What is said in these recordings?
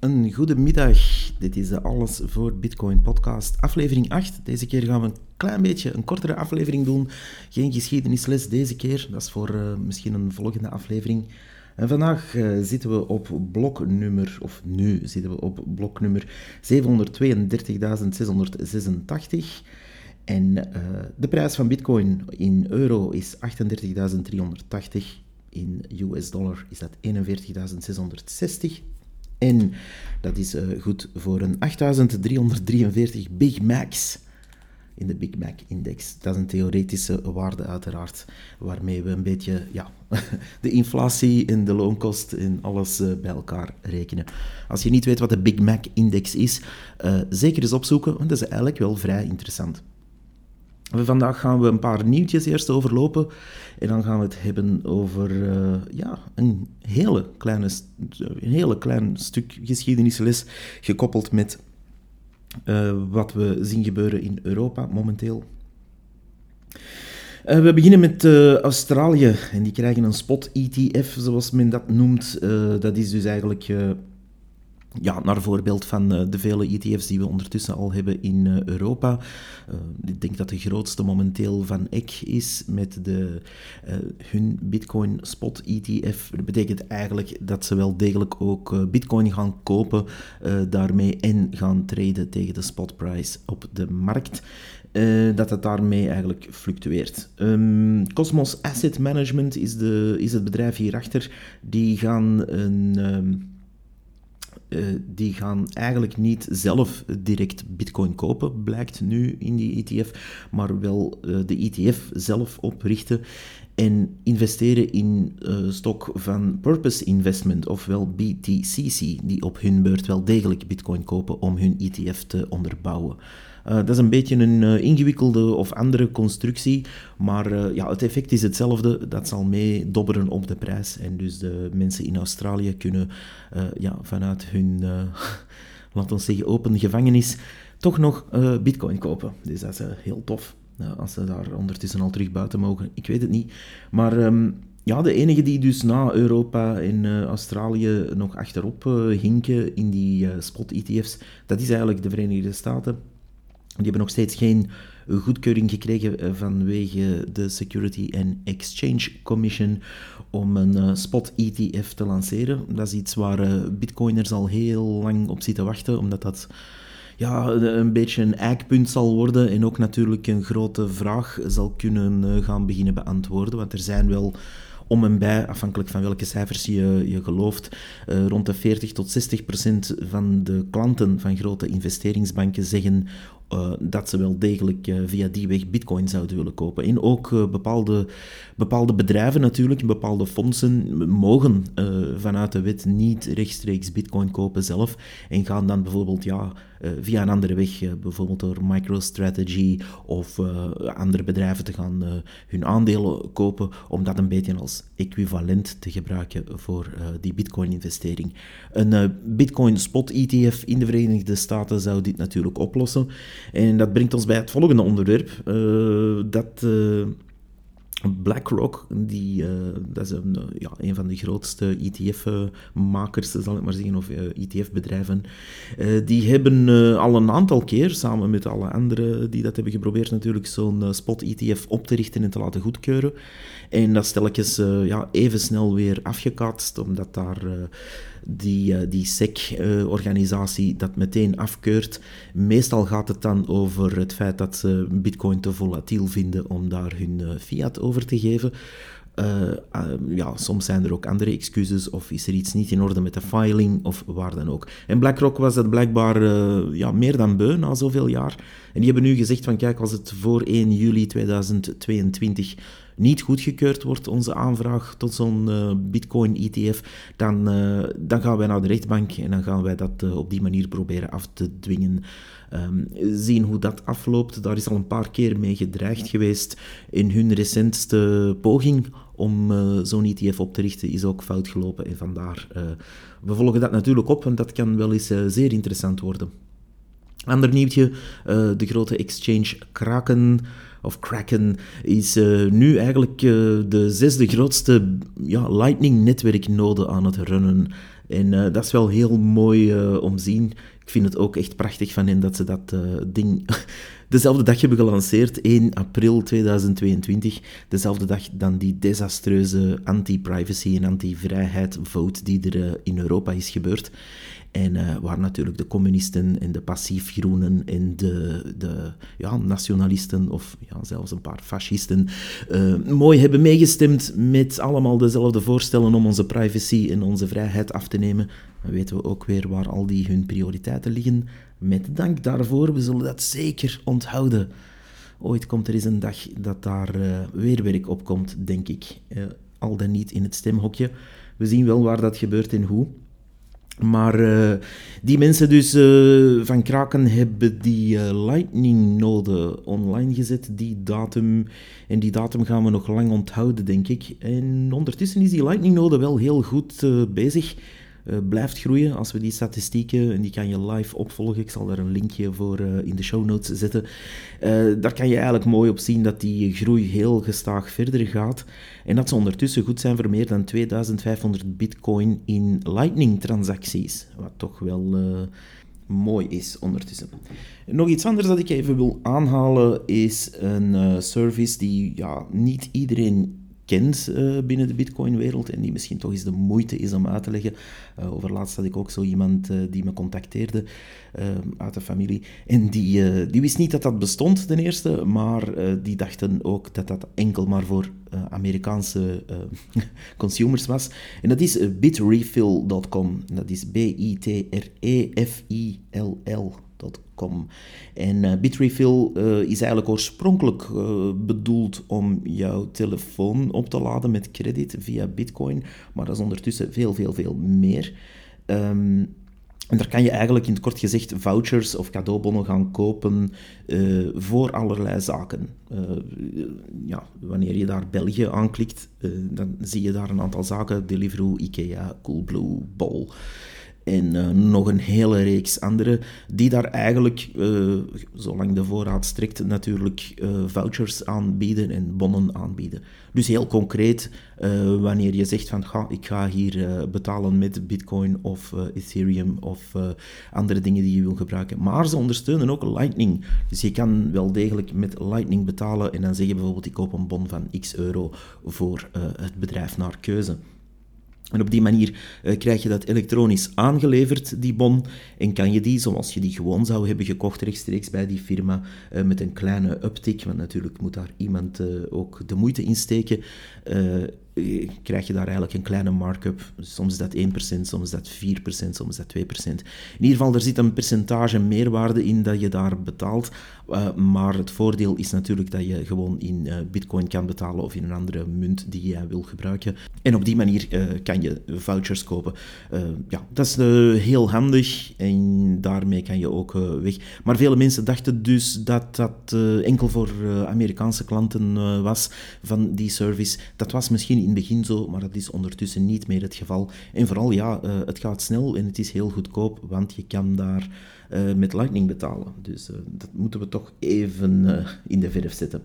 Een goede middag. Dit is de Alles voor Bitcoin podcast, aflevering 8. Deze keer gaan we een klein beetje een kortere aflevering doen. Geen geschiedenisles deze keer, dat is voor uh, misschien een volgende aflevering. En vandaag uh, zitten we op bloknummer, of nu zitten we op bloknummer 732.686. En uh, de prijs van Bitcoin in euro is 38.380. In US dollar is dat 41.660. En dat is uh, goed voor een 8343 Big Macs in de Big Mac Index. Dat is een theoretische waarde uiteraard, waarmee we een beetje ja, de inflatie en de loonkost en alles uh, bij elkaar rekenen. Als je niet weet wat de Big Mac Index is, uh, zeker eens opzoeken, want dat is eigenlijk wel vrij interessant. Vandaag gaan we een paar nieuwtjes eerst overlopen en dan gaan we het hebben over uh, ja, een, hele kleine, een hele klein stuk geschiedenisles gekoppeld met uh, wat we zien gebeuren in Europa momenteel. Uh, we beginnen met Australië en die krijgen een spot ETF, zoals men dat noemt. dat is dus eigenlijk ja, naar voorbeeld van uh, de vele ETF's die we ondertussen al hebben in uh, Europa. Uh, ik denk dat de grootste momenteel van EC is met de, hun Bitcoin Spot ETF. Dat betekent eigenlijk dat ze wel degelijk ook Bitcoin gaan kopen daarmee en gaan traden tegen de spotprijs op de markt. dat het daarmee eigenlijk fluctueert. Um, Cosmos Asset Management is, de, is het bedrijf hierachter. Die gaan een... Um, uh, die gaan eigenlijk niet zelf direct bitcoin kopen, blijkt nu in die ETF, maar wel uh, de ETF zelf oprichten en investeren in uh, stok van Purpose Investment, ofwel BTCC, die op hun beurt wel degelijk bitcoin kopen om hun ETF te onderbouwen. Uh, dat is een beetje een uh, ingewikkelde of andere constructie, maar uh, ja, het effect is hetzelfde. Dat zal meedobberen op de prijs. En dus de mensen in Australië kunnen ja, vanuit hun, laten zeggen, open gevangenis toch nog bitcoin kopen. Dus dat is heel tof. als ze daar ondertussen al terug buiten mogen. Ik weet het niet. Maar... Um, ja, de enige die dus na Europa en Australië nog achterop hinken in die spot-ETF's, dat is eigenlijk de Verenigde Staten. Die hebben nog steeds geen goedkeuring gekregen vanwege de Security and Exchange Commission om een spot ETF te lanceren. Dat is iets waar bitcoiners al heel lang op zitten wachten, omdat dat ja, een beetje een eikpunt zal worden en ook natuurlijk een grote vraag zal kunnen gaan beginnen beantwoorden. Want er zijn wel om en bij, afhankelijk van welke cijfers je, je gelooft, rond de 40 tot 60 procent van de klanten van grote investeringsbanken zeggen uh, dat ze wel degelijk uh, via die weg bitcoin zouden willen kopen. En ook uh, bepaalde, bepaalde bedrijven natuurlijk, bepaalde fondsen mogen vanuit de wet niet rechtstreeks bitcoin kopen zelf en gaan dan bijvoorbeeld ja, via een andere weg, bijvoorbeeld door MicroStrategy of andere bedrijven te gaan hun aandelen kopen, om dat een beetje als equivalent te gebruiken voor die bitcoin-investering. Een bitcoin spot ETF in de Verenigde Staten zou dit natuurlijk oplossen. En dat brengt ons bij het volgende onderwerp. Uh, dat uh, BlackRock, die, uh, dat is een, ja, een van de grootste ETF-makers, zal ik maar zeggen, of ETF-bedrijven, die hebben al een aantal keer, samen met alle anderen die dat hebben geprobeerd, natuurlijk zo'n spot-ETF op te richten en te laten goedkeuren. En dat stelletjes ja, even snel weer afgekaatst, omdat daar die, uh, die SEC-organisatie dat meteen afkeurt. Meestal gaat het dan over het feit dat ze Bitcoin te volatiel vinden om daar hun uh, fiat over te geven. Ja, soms zijn er ook andere excuses of is er iets niet in orde met de filing of waar dan ook. En BlackRock was dat blijkbaar ja, meer dan beu na zoveel jaar. En die hebben nu gezegd van kijk, als het voor 1 juli 2022 niet goedgekeurd wordt, onze aanvraag tot zo'n uh, Bitcoin-ETF, dan, uh, dan gaan wij naar de rechtbank en dan gaan wij dat uh, op die manier proberen af te dwingen. Um, zien hoe dat afloopt. Daar is al een paar keer mee gedreigd geweest. In hun recentste poging om zo'n ETF op te richten is ook fout gelopen. En vandaar, we volgen dat natuurlijk op, want dat kan wel eens zeer interessant worden. Ander nieuwtje, de grote exchange Kraken of Kraken, is uh, nu eigenlijk uh, de zesde grootste ja, Lightning-netwerknode aan het runnen. En dat is wel heel mooi om te zien. Ik vind het ook echt prachtig van hen dat ze dat ding dezelfde dag hebben gelanceerd, 1 april 2022. Dezelfde dag dan die desastreuze anti-privacy en anti-vrijheid vote die er in Europa is gebeurd. En uh, waar natuurlijk de communisten en de passiefgroenen en de, de ja, nationalisten of ja, zelfs een paar fascisten mooi hebben meegestemd met allemaal dezelfde voorstellen om onze privacy en onze vrijheid af te nemen. Dan weten we ook weer waar al die hun prioriteiten liggen. Met dank daarvoor, we zullen dat zeker onthouden. Ooit komt er eens een dag dat daar uh, weer werk op komt, denk ik. al dan niet in het stemhokje. We zien wel waar dat gebeurt en hoe. Maar uh, die mensen dus uh, van Kraken hebben die uh, Lightning-node online gezet, die datum. En die datum gaan we nog lang onthouden, denk ik. En ondertussen is die Lightning-node wel heel goed bezig. Uh, blijft groeien. Als we die statistieken, en die kan je live opvolgen, ik zal daar een linkje voor uh, in de show notes zetten, uh, daar kan je eigenlijk mooi op zien dat die groei heel gestaag verder gaat en dat ze ondertussen goed zijn voor meer dan 2500 bitcoin in Lightning-transacties, wat toch wel mooi is ondertussen. Nog iets anders dat ik even wil aanhalen is een service die ja, niet iedereen kent uh, binnen de Bitcoin-wereld en die misschien toch eens de moeite is om uit te leggen. Uh, overlaatst had ik ook zo iemand uh, die me contacteerde uit de familie en die, die wist niet dat dat bestond, ten eerste, maar die dachten ook dat dat enkel maar voor Amerikaanse consumers was. En dat is bitrefill.com. Dat is B-I-T-R-E-F-I-L-L. En uh, Bitrefill uh, is eigenlijk oorspronkelijk uh, bedoeld om jouw telefoon op te laden met credit via Bitcoin, maar dat is ondertussen veel, veel, veel meer. Um, en daar kan je eigenlijk in het kort gezegd vouchers of cadeaubonnen gaan kopen voor allerlei zaken. Ja, wanneer je daar België aanklikt, dan zie je daar een aantal zaken. Deliveroo, Ikea, Coolblue, Bol en uh, nog een hele reeks andere, die daar eigenlijk, uh, zolang de voorraad strekt, natuurlijk uh, vouchers aanbieden en bonnen aanbieden. Dus heel concreet, wanneer je zegt van ga, ik ga hier betalen met Bitcoin of Ethereum of andere dingen die je wil gebruiken. Maar ze ondersteunen ook Lightning. Dus je kan wel degelijk met Lightning betalen en dan zeg je bijvoorbeeld ik koop een bon van x euro voor het bedrijf naar keuze. En op die manier uh, krijg je dat elektronisch aangeleverd, die bon, en kan je die, zoals je die gewoon zou hebben gekocht, rechtstreeks bij die firma, uh, met een kleine uptick, want natuurlijk moet daar iemand uh, ook de moeite in steken, krijg je daar eigenlijk een kleine markup. Soms is dat 1%, soms dat 4%, soms dat 2%. In ieder geval, er zit een percentage meerwaarde in dat je daar betaalt. Uh, maar het voordeel is natuurlijk dat je gewoon in uh, bitcoin kan betalen of in een andere munt die jij wil gebruiken. En op die manier kan je vouchers kopen. ja, dat is heel handig en daarmee kan je ook weg. Maar vele mensen dachten dus dat dat enkel voor Amerikaanse klanten was van die service. Dat was misschien het begin zo, maar dat is ondertussen niet meer het geval. En vooral, ja, het gaat snel en het is heel goedkoop, want je kan daar uh, met Lightning betalen. Dus uh, dat moeten we toch even in de verf zetten.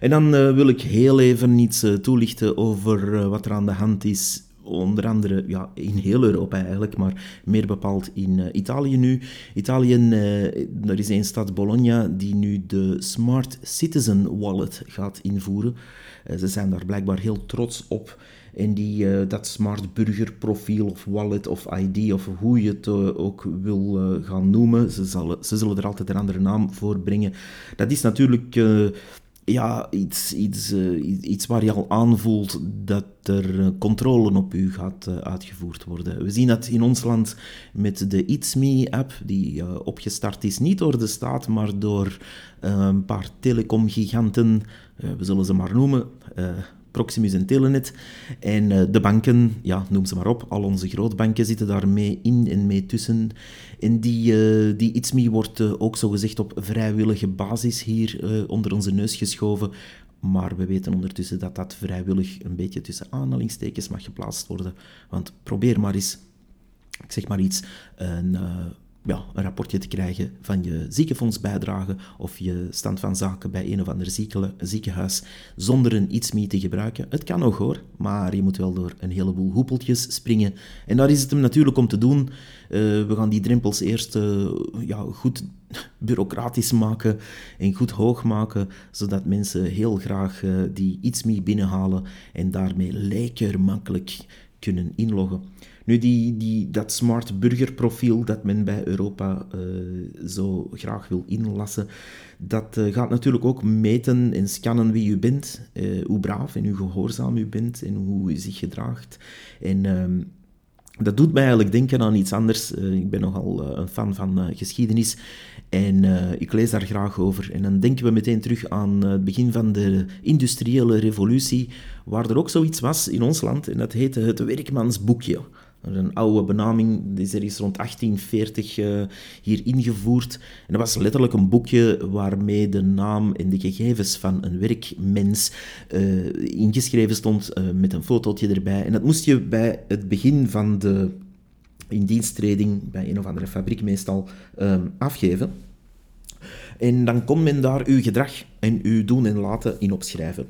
En dan wil ik heel even iets toelichten over wat er aan de hand is onder andere ja, in heel Europa eigenlijk, maar meer bepaald in uh, Italië nu. Italië, er is een stad Bologna die nu de Smart Citizen Wallet gaat invoeren. Uh, ze zijn daar blijkbaar heel trots op. En die, dat smart burger profiel of wallet of ID of hoe je het ook wil gaan noemen, ze, zal, ze zullen er altijd een andere naam voor brengen. Dat is natuurlijk ja, iets, iets, iets waar je al aanvoelt dat er controle op u gaat uitgevoerd worden. We zien dat in ons land met de It's Me-app, die opgestart is niet door de staat, maar door een paar telecomgiganten, we zullen ze maar noemen, Proximus en Telenet. En uh, de banken, ja, noem ze maar op, al onze grootbanken zitten daar mee in en mee tussen. En die, uh, die ITSMI wordt uh, ook zogezegd op vrijwillige basis hier onder onze neus geschoven. Maar we weten ondertussen dat dat vrijwillig een beetje tussen aanhalingstekens mag geplaatst worden. Want probeer maar eens, ik zeg maar iets, een ja, een rapportje te krijgen van je ziekenfondsbijdrage of je stand van zaken bij een of ander ziekenhuis zonder een iets mee te gebruiken. Het kan nog hoor, maar je moet wel door een heleboel hoepeltjes springen. En daar is het hem natuurlijk om te doen. Uh, we gaan die drempels eerst uh, ja, goed bureaucratisch maken en goed hoog maken, zodat mensen heel graag uh, die iets mee binnenhalen en daarmee lekker makkelijk kunnen inloggen. Nu, die, die, dat smart burgerprofiel dat men bij Europa uh, zo graag wil inlassen, dat uh, gaat natuurlijk ook meten en scannen wie u bent, uh, hoe braaf en hoe gehoorzaam u bent en hoe u zich gedraagt. En ehm, dat doet mij eigenlijk denken aan iets anders. ik ben nogal een fan van geschiedenis en ik lees daar graag over. En dan denken we meteen terug aan het begin van de industriële revolutie, waar er ook zoiets was in ons land en dat heette het werkmansboekje. Een oude benaming, is er is rond 1840 uh, eh, hier ingevoerd. En dat was letterlijk een boekje waarmee de naam en de gegevens van een werkmens uh, ingeschreven stond, uh, met een fotootje erbij. En dat moest je bij het begin van de indiensttreding, bij een of andere fabriek meestal, afgeven. En dan kon men daar uw gedrag en uw doen en laten in opschrijven.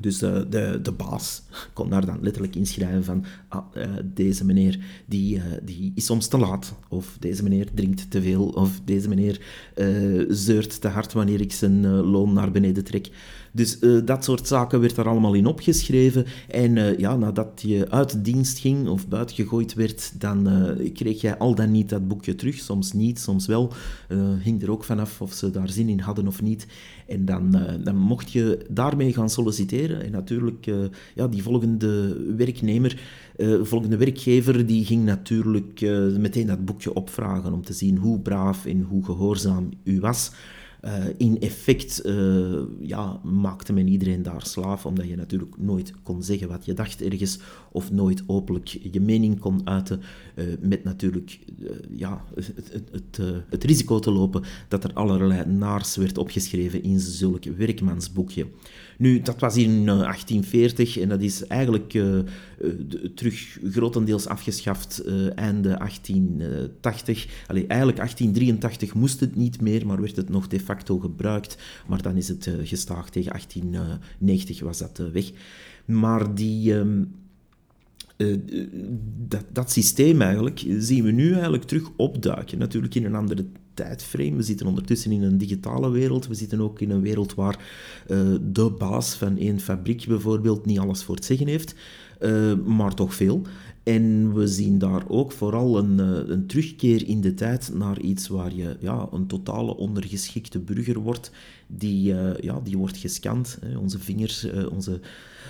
Dus uh, de, de baas kon daar dan letterlijk inschrijven van ah, uh, deze meneer die, uh, die is soms te laat, of deze meneer drinkt te veel, of deze meneer zeurt te hard wanneer ik zijn loon naar beneden trek. Dus uh, dat soort zaken werd daar allemaal in opgeschreven. En uh, ja, nadat je uit dienst ging of buiten gegooid werd, dan uh, kreeg jij al dan niet dat boekje terug. Soms niet, soms wel. hing er ook vanaf of ze daar zin in hadden of niet. En dan, dan mocht je daarmee gaan solliciteren. En natuurlijk, ja, die volgende werknemer, volgende werkgever, die ging natuurlijk meteen dat boekje opvragen om te zien hoe braaf en hoe gehoorzaam u was. Uh, in effect uh, ja, maakte men iedereen daar slaaf, omdat je natuurlijk nooit kon zeggen wat je dacht ergens, of nooit openlijk je mening kon uiten, uh, met natuurlijk ja, het, het, het, het, risico te lopen dat er allerlei naars werd opgeschreven in zulk werkmansboekje. Nu, dat was in 1840 en dat is eigenlijk terug grotendeels afgeschaft einde 1880. Allee, eigenlijk 1883 moest het niet meer, maar werd het nog de facto gebruikt, maar dan is het gestaagd tegen 1890 was dat weg. Maar die, uh, dat, dat systeem eigenlijk zien we nu eigenlijk terug opduiken. Natuurlijk in een andere tijdframe. We zitten ondertussen in een digitale wereld. We zitten ook in een wereld waar de baas van één fabriek bijvoorbeeld niet alles voor het zeggen heeft, maar toch veel. En we zien daar ook vooral een, eh, een, terugkeer in de tijd naar iets waar je ja, een totale ondergeschikte burger wordt. Die, uh, ja, die wordt gescand. Hè. Onze vingers, uh, onze,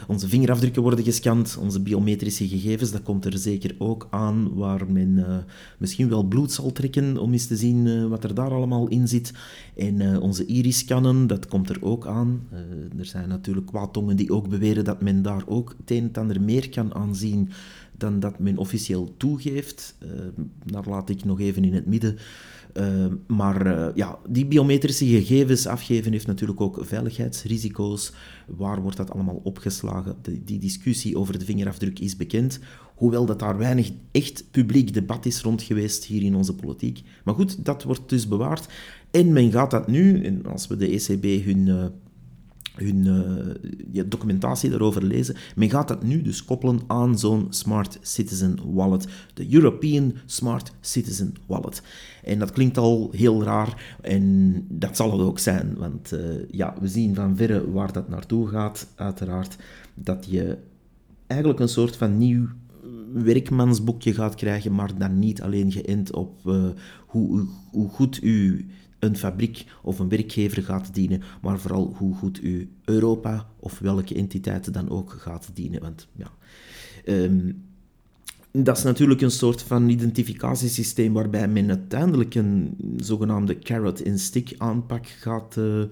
onze vingerafdrukken worden gescand. Onze biometrische gegevens, dat komt er zeker ook aan. Waar men misschien wel bloed zal trekken om eens te zien wat er daar allemaal in zit. En onze iris-scannen, dat komt er ook aan. er zijn natuurlijk kwaadtongen die ook beweren dat men daar ook het een en ander meer kan aanzien dan dat men officieel toegeeft. Uh, daar laat ik nog even in het midden. Uh, maar uh, ja, die biometrische gegevens afgeven heeft natuurlijk ook veiligheidsrisico's. Waar wordt dat allemaal opgeslagen? Die discussie over de vingerafdruk is bekend. Hoewel dat daar weinig echt publiek debat is rond geweest hier in onze politiek. Maar goed, dat wordt dus bewaard. En men gaat dat nu, en als we de ECB hun hun uh, documentatie daarover lezen. Men gaat dat nu dus koppelen aan zo'n Smart Citizen Wallet, de European Smart Citizen Wallet. En dat klinkt al heel raar en dat zal het ook zijn, want uh, ja, we zien van verre waar dat naartoe gaat, uiteraard, dat je eigenlijk een soort van nieuw werkmansboekje gaat krijgen, maar dan niet alleen geënt op uh, hoe, hoe goed u een fabriek of een werkgever gaat dienen, maar vooral hoe goed u Europa of welke entiteit dan ook gaat dienen. Want ja, um, dat is natuurlijk een soort van identificatiesysteem waarbij men uiteindelijk een zogenaamde carrot-and-stick aanpak gaat, uh,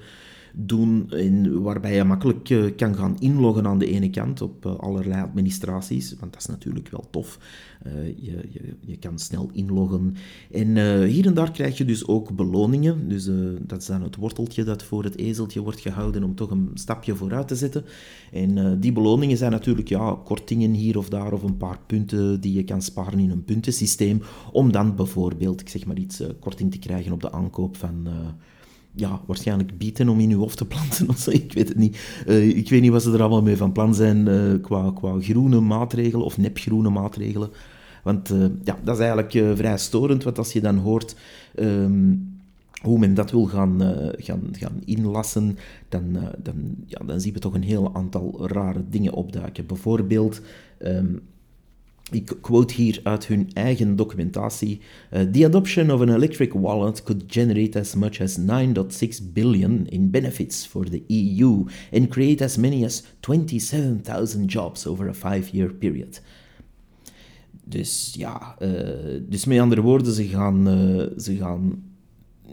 doen, in, waarbij je makkelijk eh, kan gaan inloggen aan de ene kant op uh, allerlei administraties, want dat is natuurlijk wel tof. Uh, je, je, je, kan snel inloggen. En hier en daar krijg je dus ook beloningen. Dus dat is dan het worteltje dat voor het ezeltje wordt gehouden om toch een stapje vooruit te zetten. En die beloningen zijn natuurlijk ja, kortingen hier of daar of een paar punten die je kan sparen in een puntensysteem, om dan bijvoorbeeld, ik zeg maar iets, korting te krijgen op de aankoop van ja, waarschijnlijk bieten om in uw hof te planten of zo. Ik weet het niet. Uh, ik weet niet wat ze er allemaal mee van plan zijn uh, qua, qua groene maatregelen of nepgroene maatregelen. Want uh, ja, dat is eigenlijk vrij storend, want als je dan hoort um, hoe men dat wil gaan, gaan, gaan inlassen, dan, dan, ja, dan zien we toch een heel aantal rare dingen opduiken. Bijvoorbeeld... Um, ik quote hier uit hun eigen documentatie. Uh, the adoption of an electric wallet could generate as much as 9.6 billion in benefits for the EU and create as many as 27,000 jobs over a five-year period. Dus ja, uh, dus met andere woorden, ze gaan, uh, ze gaan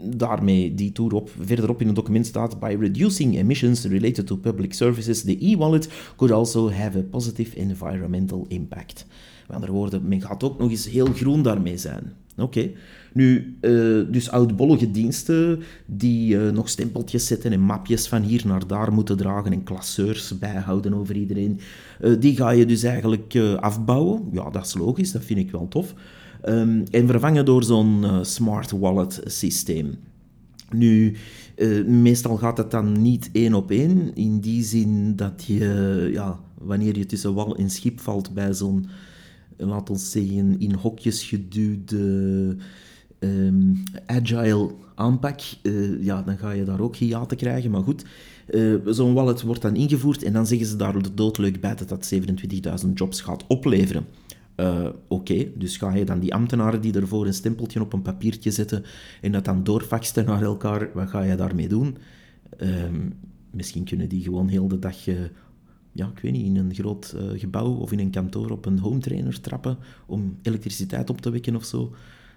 daarmee die toer op, verderop in het document staat, by reducing emissions related to public services, the e-wallet could also have a positive environmental impact. Met andere woorden, men gaat ook nog eens heel groen daarmee zijn. Oké. Nu, uh, dus oudbollige diensten die uh, nog stempeltjes zetten en mapjes van hier naar daar moeten dragen en klasseurs bijhouden over iedereen, uh, die ga je dus eigenlijk afbouwen. Ja, dat is logisch, dat vind ik wel tof. Um, en vervangen door zo'n smart wallet systeem. Nu, meestal gaat het dan niet één op één, in die zin dat je, ja, wanneer je tussen wal en schip valt bij zo'n laat ons zeggen, in hokjes geduwde um, agile aanpak, uh, ja, dan ga je daar ook hiaten krijgen. Maar goed, uh, zo'n wallet wordt dan ingevoerd en dan zeggen ze daar doodleuk bij dat dat 27.000 jobs gaat opleveren. Uh, Oké, dus ga je dan die ambtenaren die ervoor een stempeltje op een papiertje zetten en dat dan doorfaxen naar elkaar, wat ga je daarmee doen? Um, misschien kunnen die gewoon heel de dag ja, ik weet niet, in een groot uh, gebouw of in een kantoor op een home trainer trappen om elektriciteit op te wekken of zo.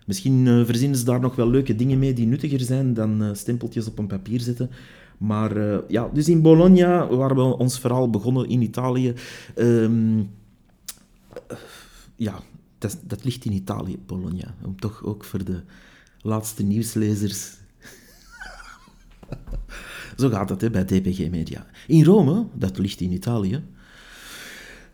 Misschien uh, verzinnen ze daar nog wel leuke dingen mee die nuttiger zijn dan uh, stempeltjes op een papier zetten. Maar ja, dus in Bologna, waar we ons verhaal begonnen in Italië, um, ja, dat, dat, ligt in Italië, Bologna. Om toch ook voor de laatste nieuwslezers zo gaat hè, bij DPG Media. In Rome, dat ligt in Italië.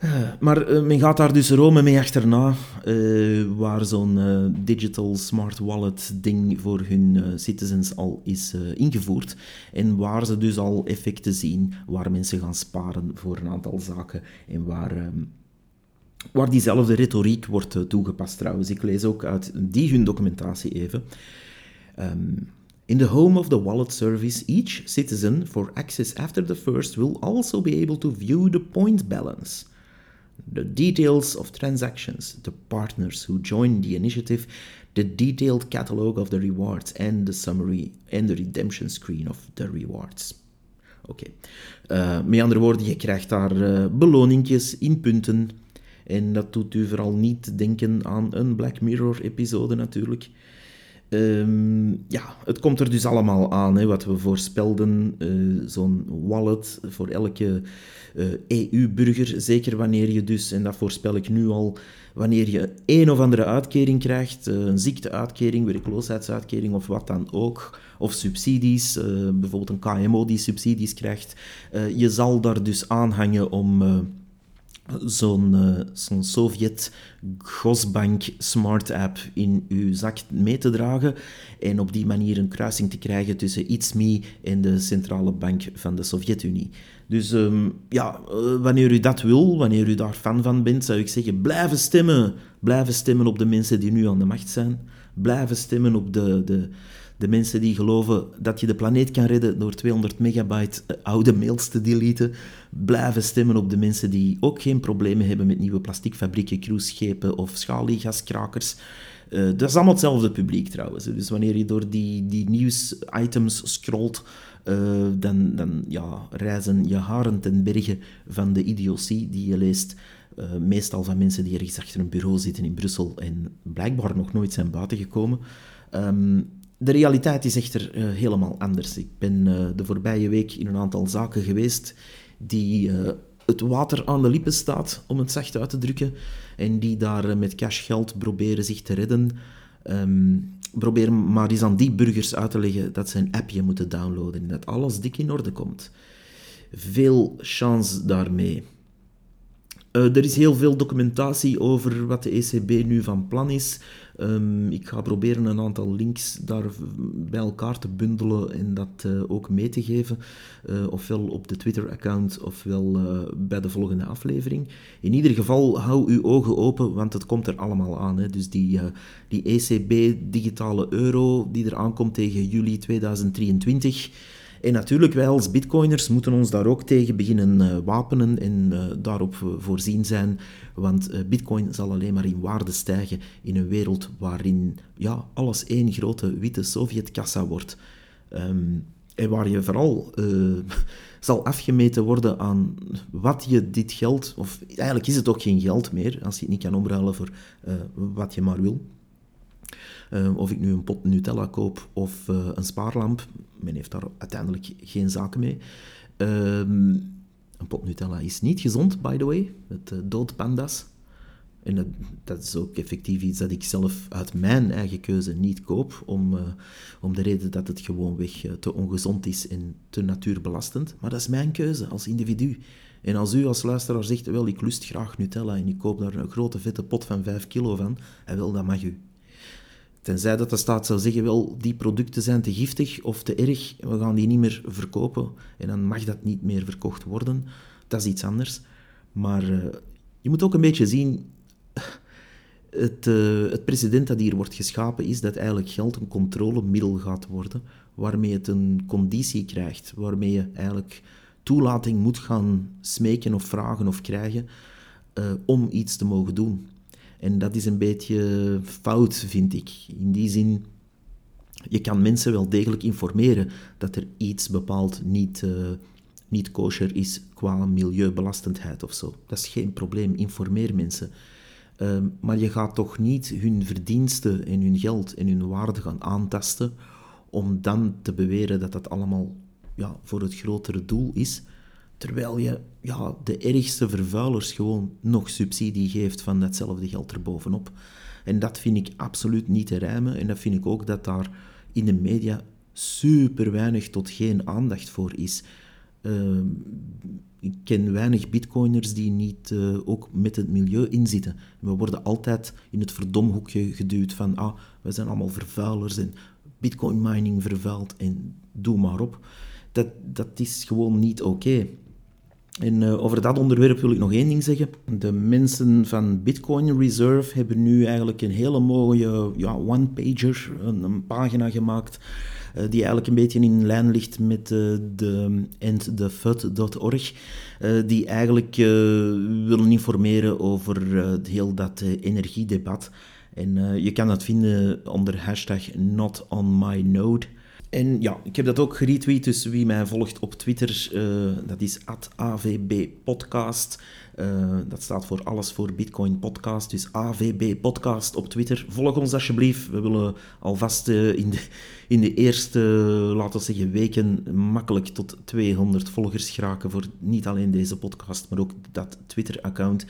Uh, maar uh, men gaat daar dus Rome mee achterna, uh, waar zo'n digital smart wallet ding voor hun citizens al is ingevoerd. En waar ze dus al effecten zien, waar mensen gaan sparen voor een aantal zaken en waar, ehm, waar diezelfde retoriek wordt toegepast trouwens. Ik lees ook uit die hun documentatie even. Um, In the home of the wallet service, each citizen, for access after the first, will also be able to view the point balance, the details of transactions, the partners who join the initiative, the detailed catalog of the rewards, and the summary and the redemption screen of the rewards. Oké. Uh, met andere woorden, je krijgt daar uh, beloningjes in punten. En dat doet u vooral niet denken aan een Black Mirror-episode natuurlijk. Um, ja, het komt er dus allemaal aan, hè, wat we voorspelden. Uh, Zo'n wallet voor elke uh, eh, EU-burger, zeker wanneer je dus, en dat voorspel ik nu al, wanneer je een of andere uitkering krijgt, uh, een ziekteuitkering, werkloosheidsuitkering of wat dan ook, of subsidies, bijvoorbeeld een KMO die subsidies krijgt, je zal daar dus aanhangen om zo'n uh, zo'n Sovjet Gosbank Smart App in uw zak mee te dragen en op die manier een kruising te krijgen tussen ITSME en de centrale bank van de Sovjet-Unie. Dus um, ja, uh, wanneer u dat wil, wanneer u daar fan van bent, zou ik zeggen, blijven stemmen. Blijven stemmen op de mensen die nu aan de macht zijn. Blijven stemmen op de, de, de mensen die geloven dat je de planeet kan redden door 200 megabyte eh, oude mails te deleten, blijven stemmen op de mensen die ook geen problemen hebben met nieuwe plasticfabrieken, cruiseschepen of schaliegaskrakers. Uh, dat is allemaal hetzelfde publiek trouwens. Dus wanneer je door die, die nieuwsitems scrolt, uh, dan, dan ja, reizen je haren ten berge van de idiotie die je leest. Meestal van mensen die ergens achter een bureau zitten in Brussel en blijkbaar nog nooit zijn buitengekomen. Um, de realiteit is echter uh, helemaal anders. Ik ben uh, de voorbije week in een aantal zaken geweest die uh, het water aan de lippen staat, om het zacht uit te drukken, en die daar met cashgeld proberen zich te redden. Um, probeer maar eens aan die burgers uit te leggen dat ze een appje moeten downloaden en dat alles dik in orde komt. Veel chance daarmee. Uh, er is heel veel documentatie over wat de ECB nu van plan is. Um, ik ga proberen een aantal links daar bij elkaar te bundelen en dat uh, ook mee te geven. Uh, ofwel op de Twitter-account ofwel bij de volgende aflevering. In ieder geval, hou uw ogen open, want het komt er allemaal aan. Hè. Dus die, die ECB-digitale euro die er aankomt tegen juli 2023 en natuurlijk, wij als bitcoiners moeten ons daar ook tegen beginnen uh, wapenen en uh, daarop voorzien zijn, want uh, bitcoin zal alleen maar in waarde stijgen in een wereld waarin ja, alles één grote witte Sovjetkassa wordt. Um, en waar je vooral zal afgemeten worden aan wat je dit geld, of eigenlijk is het ook geen geld meer, als je het niet kan omruilen voor wat je maar wil. Uh, of ik nu een pot Nutella koop of uh, een spaarlamp, men heeft daar uiteindelijk geen zaken mee. Um, een pot Nutella is niet gezond, by the way, met uh, doodpanda's. En dat, dat, is ook effectief iets dat ik zelf uit mijn eigen keuze niet koop, om, om de reden dat het gewoonweg te ongezond is en te natuurbelastend. Maar dat is mijn keuze als individu. En als u als luisteraar zegt, wel, ik lust graag Nutella en ik koop daar een grote vette pot van 5 kilo van, en wel, dat mag u. Tenzij dat de staat zou zeggen, wel, die producten zijn te giftig of te erg, we gaan die niet meer verkopen. En dan mag dat niet meer verkocht worden. Dat is iets anders. Maar uh, je moet ook een beetje zien, het, uh, het precedent dat hier wordt geschapen is dat eigenlijk geld een controlemiddel gaat worden, waarmee het een conditie krijgt, waarmee je eigenlijk toelating moet gaan smeken of vragen of krijgen uh, om iets te mogen doen. En dat is een beetje fout, vind ik. In die zin, je kan mensen wel degelijk informeren dat er iets bepaald niet, uh, niet kosher is qua milieubelastendheid of zo. Dat is geen probleem, informeer mensen. Uh, maar je gaat toch niet hun verdiensten en hun geld en hun waarde gaan aantasten om dan te beweren dat dat allemaal ja, voor het grotere doel is. Terwijl je ja, de ergste vervuilers gewoon nog subsidie geeft van datzelfde geld erbovenop. En dat vind ik absoluut niet te rijmen. En dat vind ik ook dat daar in de media super weinig tot geen aandacht voor is. Uh, ik ken weinig bitcoiners die niet uh, ook met het milieu inzitten. We worden altijd in het verdomhoekje geduwd van ah, we zijn allemaal vervuilers en bitcoin mining vervuilt en doe maar op. Dat, dat is gewoon niet oké. En uh, over dat onderwerp wil ik nog één ding zeggen. De mensen van Bitcoin Reserve hebben nu eigenlijk een hele mooie ja, one-pager, een, een, pagina gemaakt, uh, die eigenlijk een beetje in lijn ligt met uh, de endthefud.org, die eigenlijk willen informeren over heel dat energiedebat. En je kan dat vinden onder hashtag not on my node. En ja, ik heb dat ook geretweet, dus wie mij volgt op Twitter, uh, dat is @avbpodcast. Uh, dat staat voor alles voor Bitcoin Podcast, dus AVB Podcast op Twitter. Volg ons alsjeblieft. We willen alvast uh, in, de, in de eerste, laten we zeggen, weken makkelijk tot 200 volgers geraken voor niet alleen deze podcast, maar ook dat Twitter-account.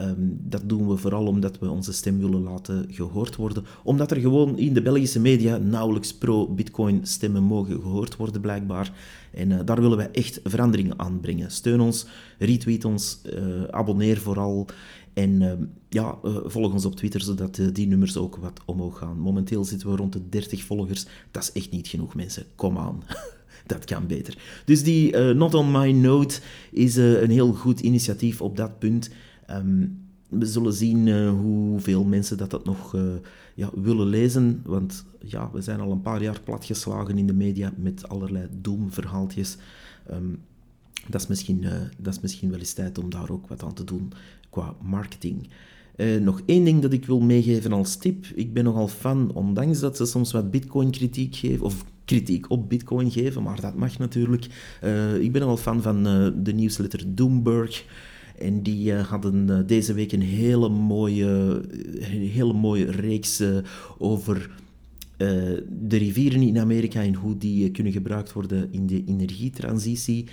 Um, dat doen we vooral omdat we onze stem willen laten gehoord worden. Omdat er gewoon in de Belgische media nauwelijks pro-Bitcoin stemmen mogen gehoord worden, blijkbaar. En uh, daar willen wij echt verandering aan brengen. Steun ons, retweet ons, uh, abonneer vooral. En uh, ja, volg ons op Twitter, zodat die nummers ook wat omhoog gaan. Momenteel zitten we rond de 30 volgers. Dat is echt niet genoeg, mensen. Kom aan. dat kan beter. Dus die Not On My Note is een heel goed initiatief op dat punt. Um, we zullen zien uh, hoeveel mensen dat, dat nog uh, ja, willen lezen. Want ja, we zijn al een paar jaar platgeslagen in de media met allerlei doemverhaaltjes. Um, dat, is misschien, uh, dat is misschien wel eens tijd om daar ook wat aan te doen qua marketing. nog één ding dat ik wil meegeven als tip. Ik ben nogal fan, ondanks dat ze soms wat bitcoin-kritiek geven, of kritiek op bitcoin geven, maar dat mag natuurlijk. ik ben nogal fan van de nieuwsletter Doomberg. En die hadden uh, deze week een hele mooie, een hele mooie reeks uh, over de rivieren in Amerika en hoe die kunnen gebruikt worden in de energietransitie.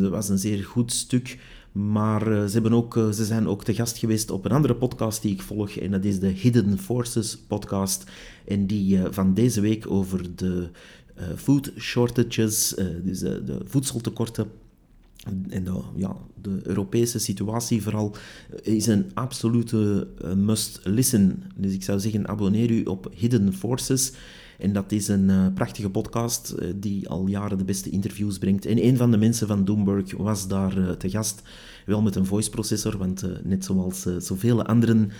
dat was een zeer goed stuk. Maar ze, hebben ook, ze zijn ook te gast geweest op een andere podcast die ik volg. En dat is de Hidden Forces podcast. En die van deze week over de food shortages, dus de voedseltekorten en de, ja, de Europese situatie vooral is een absolute eh, must-listen. Dus ik zou zeggen, abonneer u op Hidden Forces. En dat is een uh, prachtige podcast die al jaren de beste interviews brengt. En een van de mensen van Doomberg was daar te gast. Wel met een voice processor, want net zoals zoveel anderen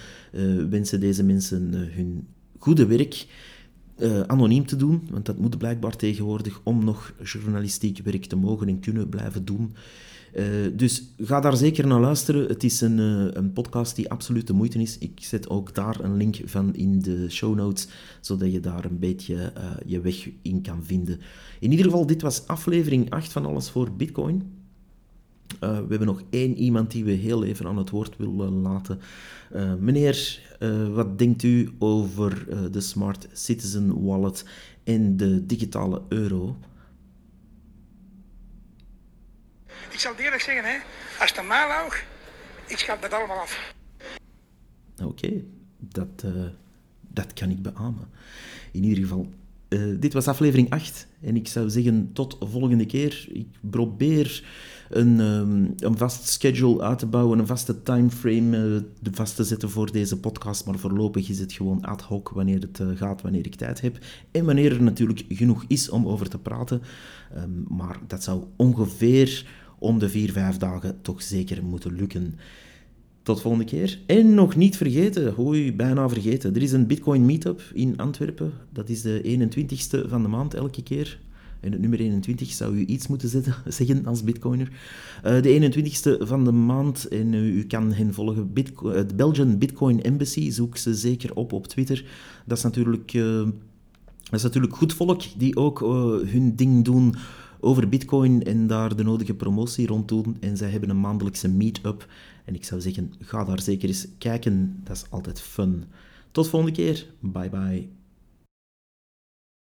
wensen deze mensen hun goede werk uh, anoniem te doen, want dat moet blijkbaar tegenwoordig om nog journalistiek werk te mogen en kunnen blijven doen. Uh, dus ga daar zeker naar luisteren. Het is een, uh, een podcast die absoluut de moeite is. Ik zet ook daar een link van in de show notes, zodat je daar een beetje je weg in kan vinden. In ieder geval, dit was aflevering 8 van Alles voor Bitcoin. Uh, we hebben nog één iemand die we heel even aan het woord willen laten. Uh, meneer, uh, wat denkt u over de Smart Citizen Wallet en de digitale euro? Ik zal eerlijk zeggen, hè, als het maar wou, ik schat dat allemaal af. Oké, okay, dat, dat kan ik beamen. In ieder geval, dit was aflevering 8 en ik zou zeggen tot volgende keer. Ik probeer een, um, een vast schedule uit te bouwen, een vaste timeframe uh, vast te zetten voor deze podcast. Maar voorlopig is het gewoon ad hoc wanneer het uh, gaat, wanneer ik tijd heb. En wanneer er natuurlijk genoeg is om over te praten. Um, maar dat zou ongeveer om de vier, vijf dagen toch zeker moeten lukken. Tot volgende keer. En nog niet vergeten, hoi, bijna vergeten. Er is een Bitcoin Meetup in Antwerpen. Dat is de 21ste van de maand elke keer. En het nummer 21 zou u iets moeten zeggen als bitcoiner. Uh, de 21ste van de maand, en uh, u kan hen volgen, Bitco de Belgian Bitcoin Embassy, zoek ze zeker op op Twitter. Dat is natuurlijk, dat is natuurlijk goed volk die ook hun ding doen over bitcoin en daar de nodige promotie rond doen. En zij hebben een maandelijkse meet-up. En ik zou zeggen, ga daar zeker eens kijken. Dat is altijd fun. Tot volgende keer. Bye bye.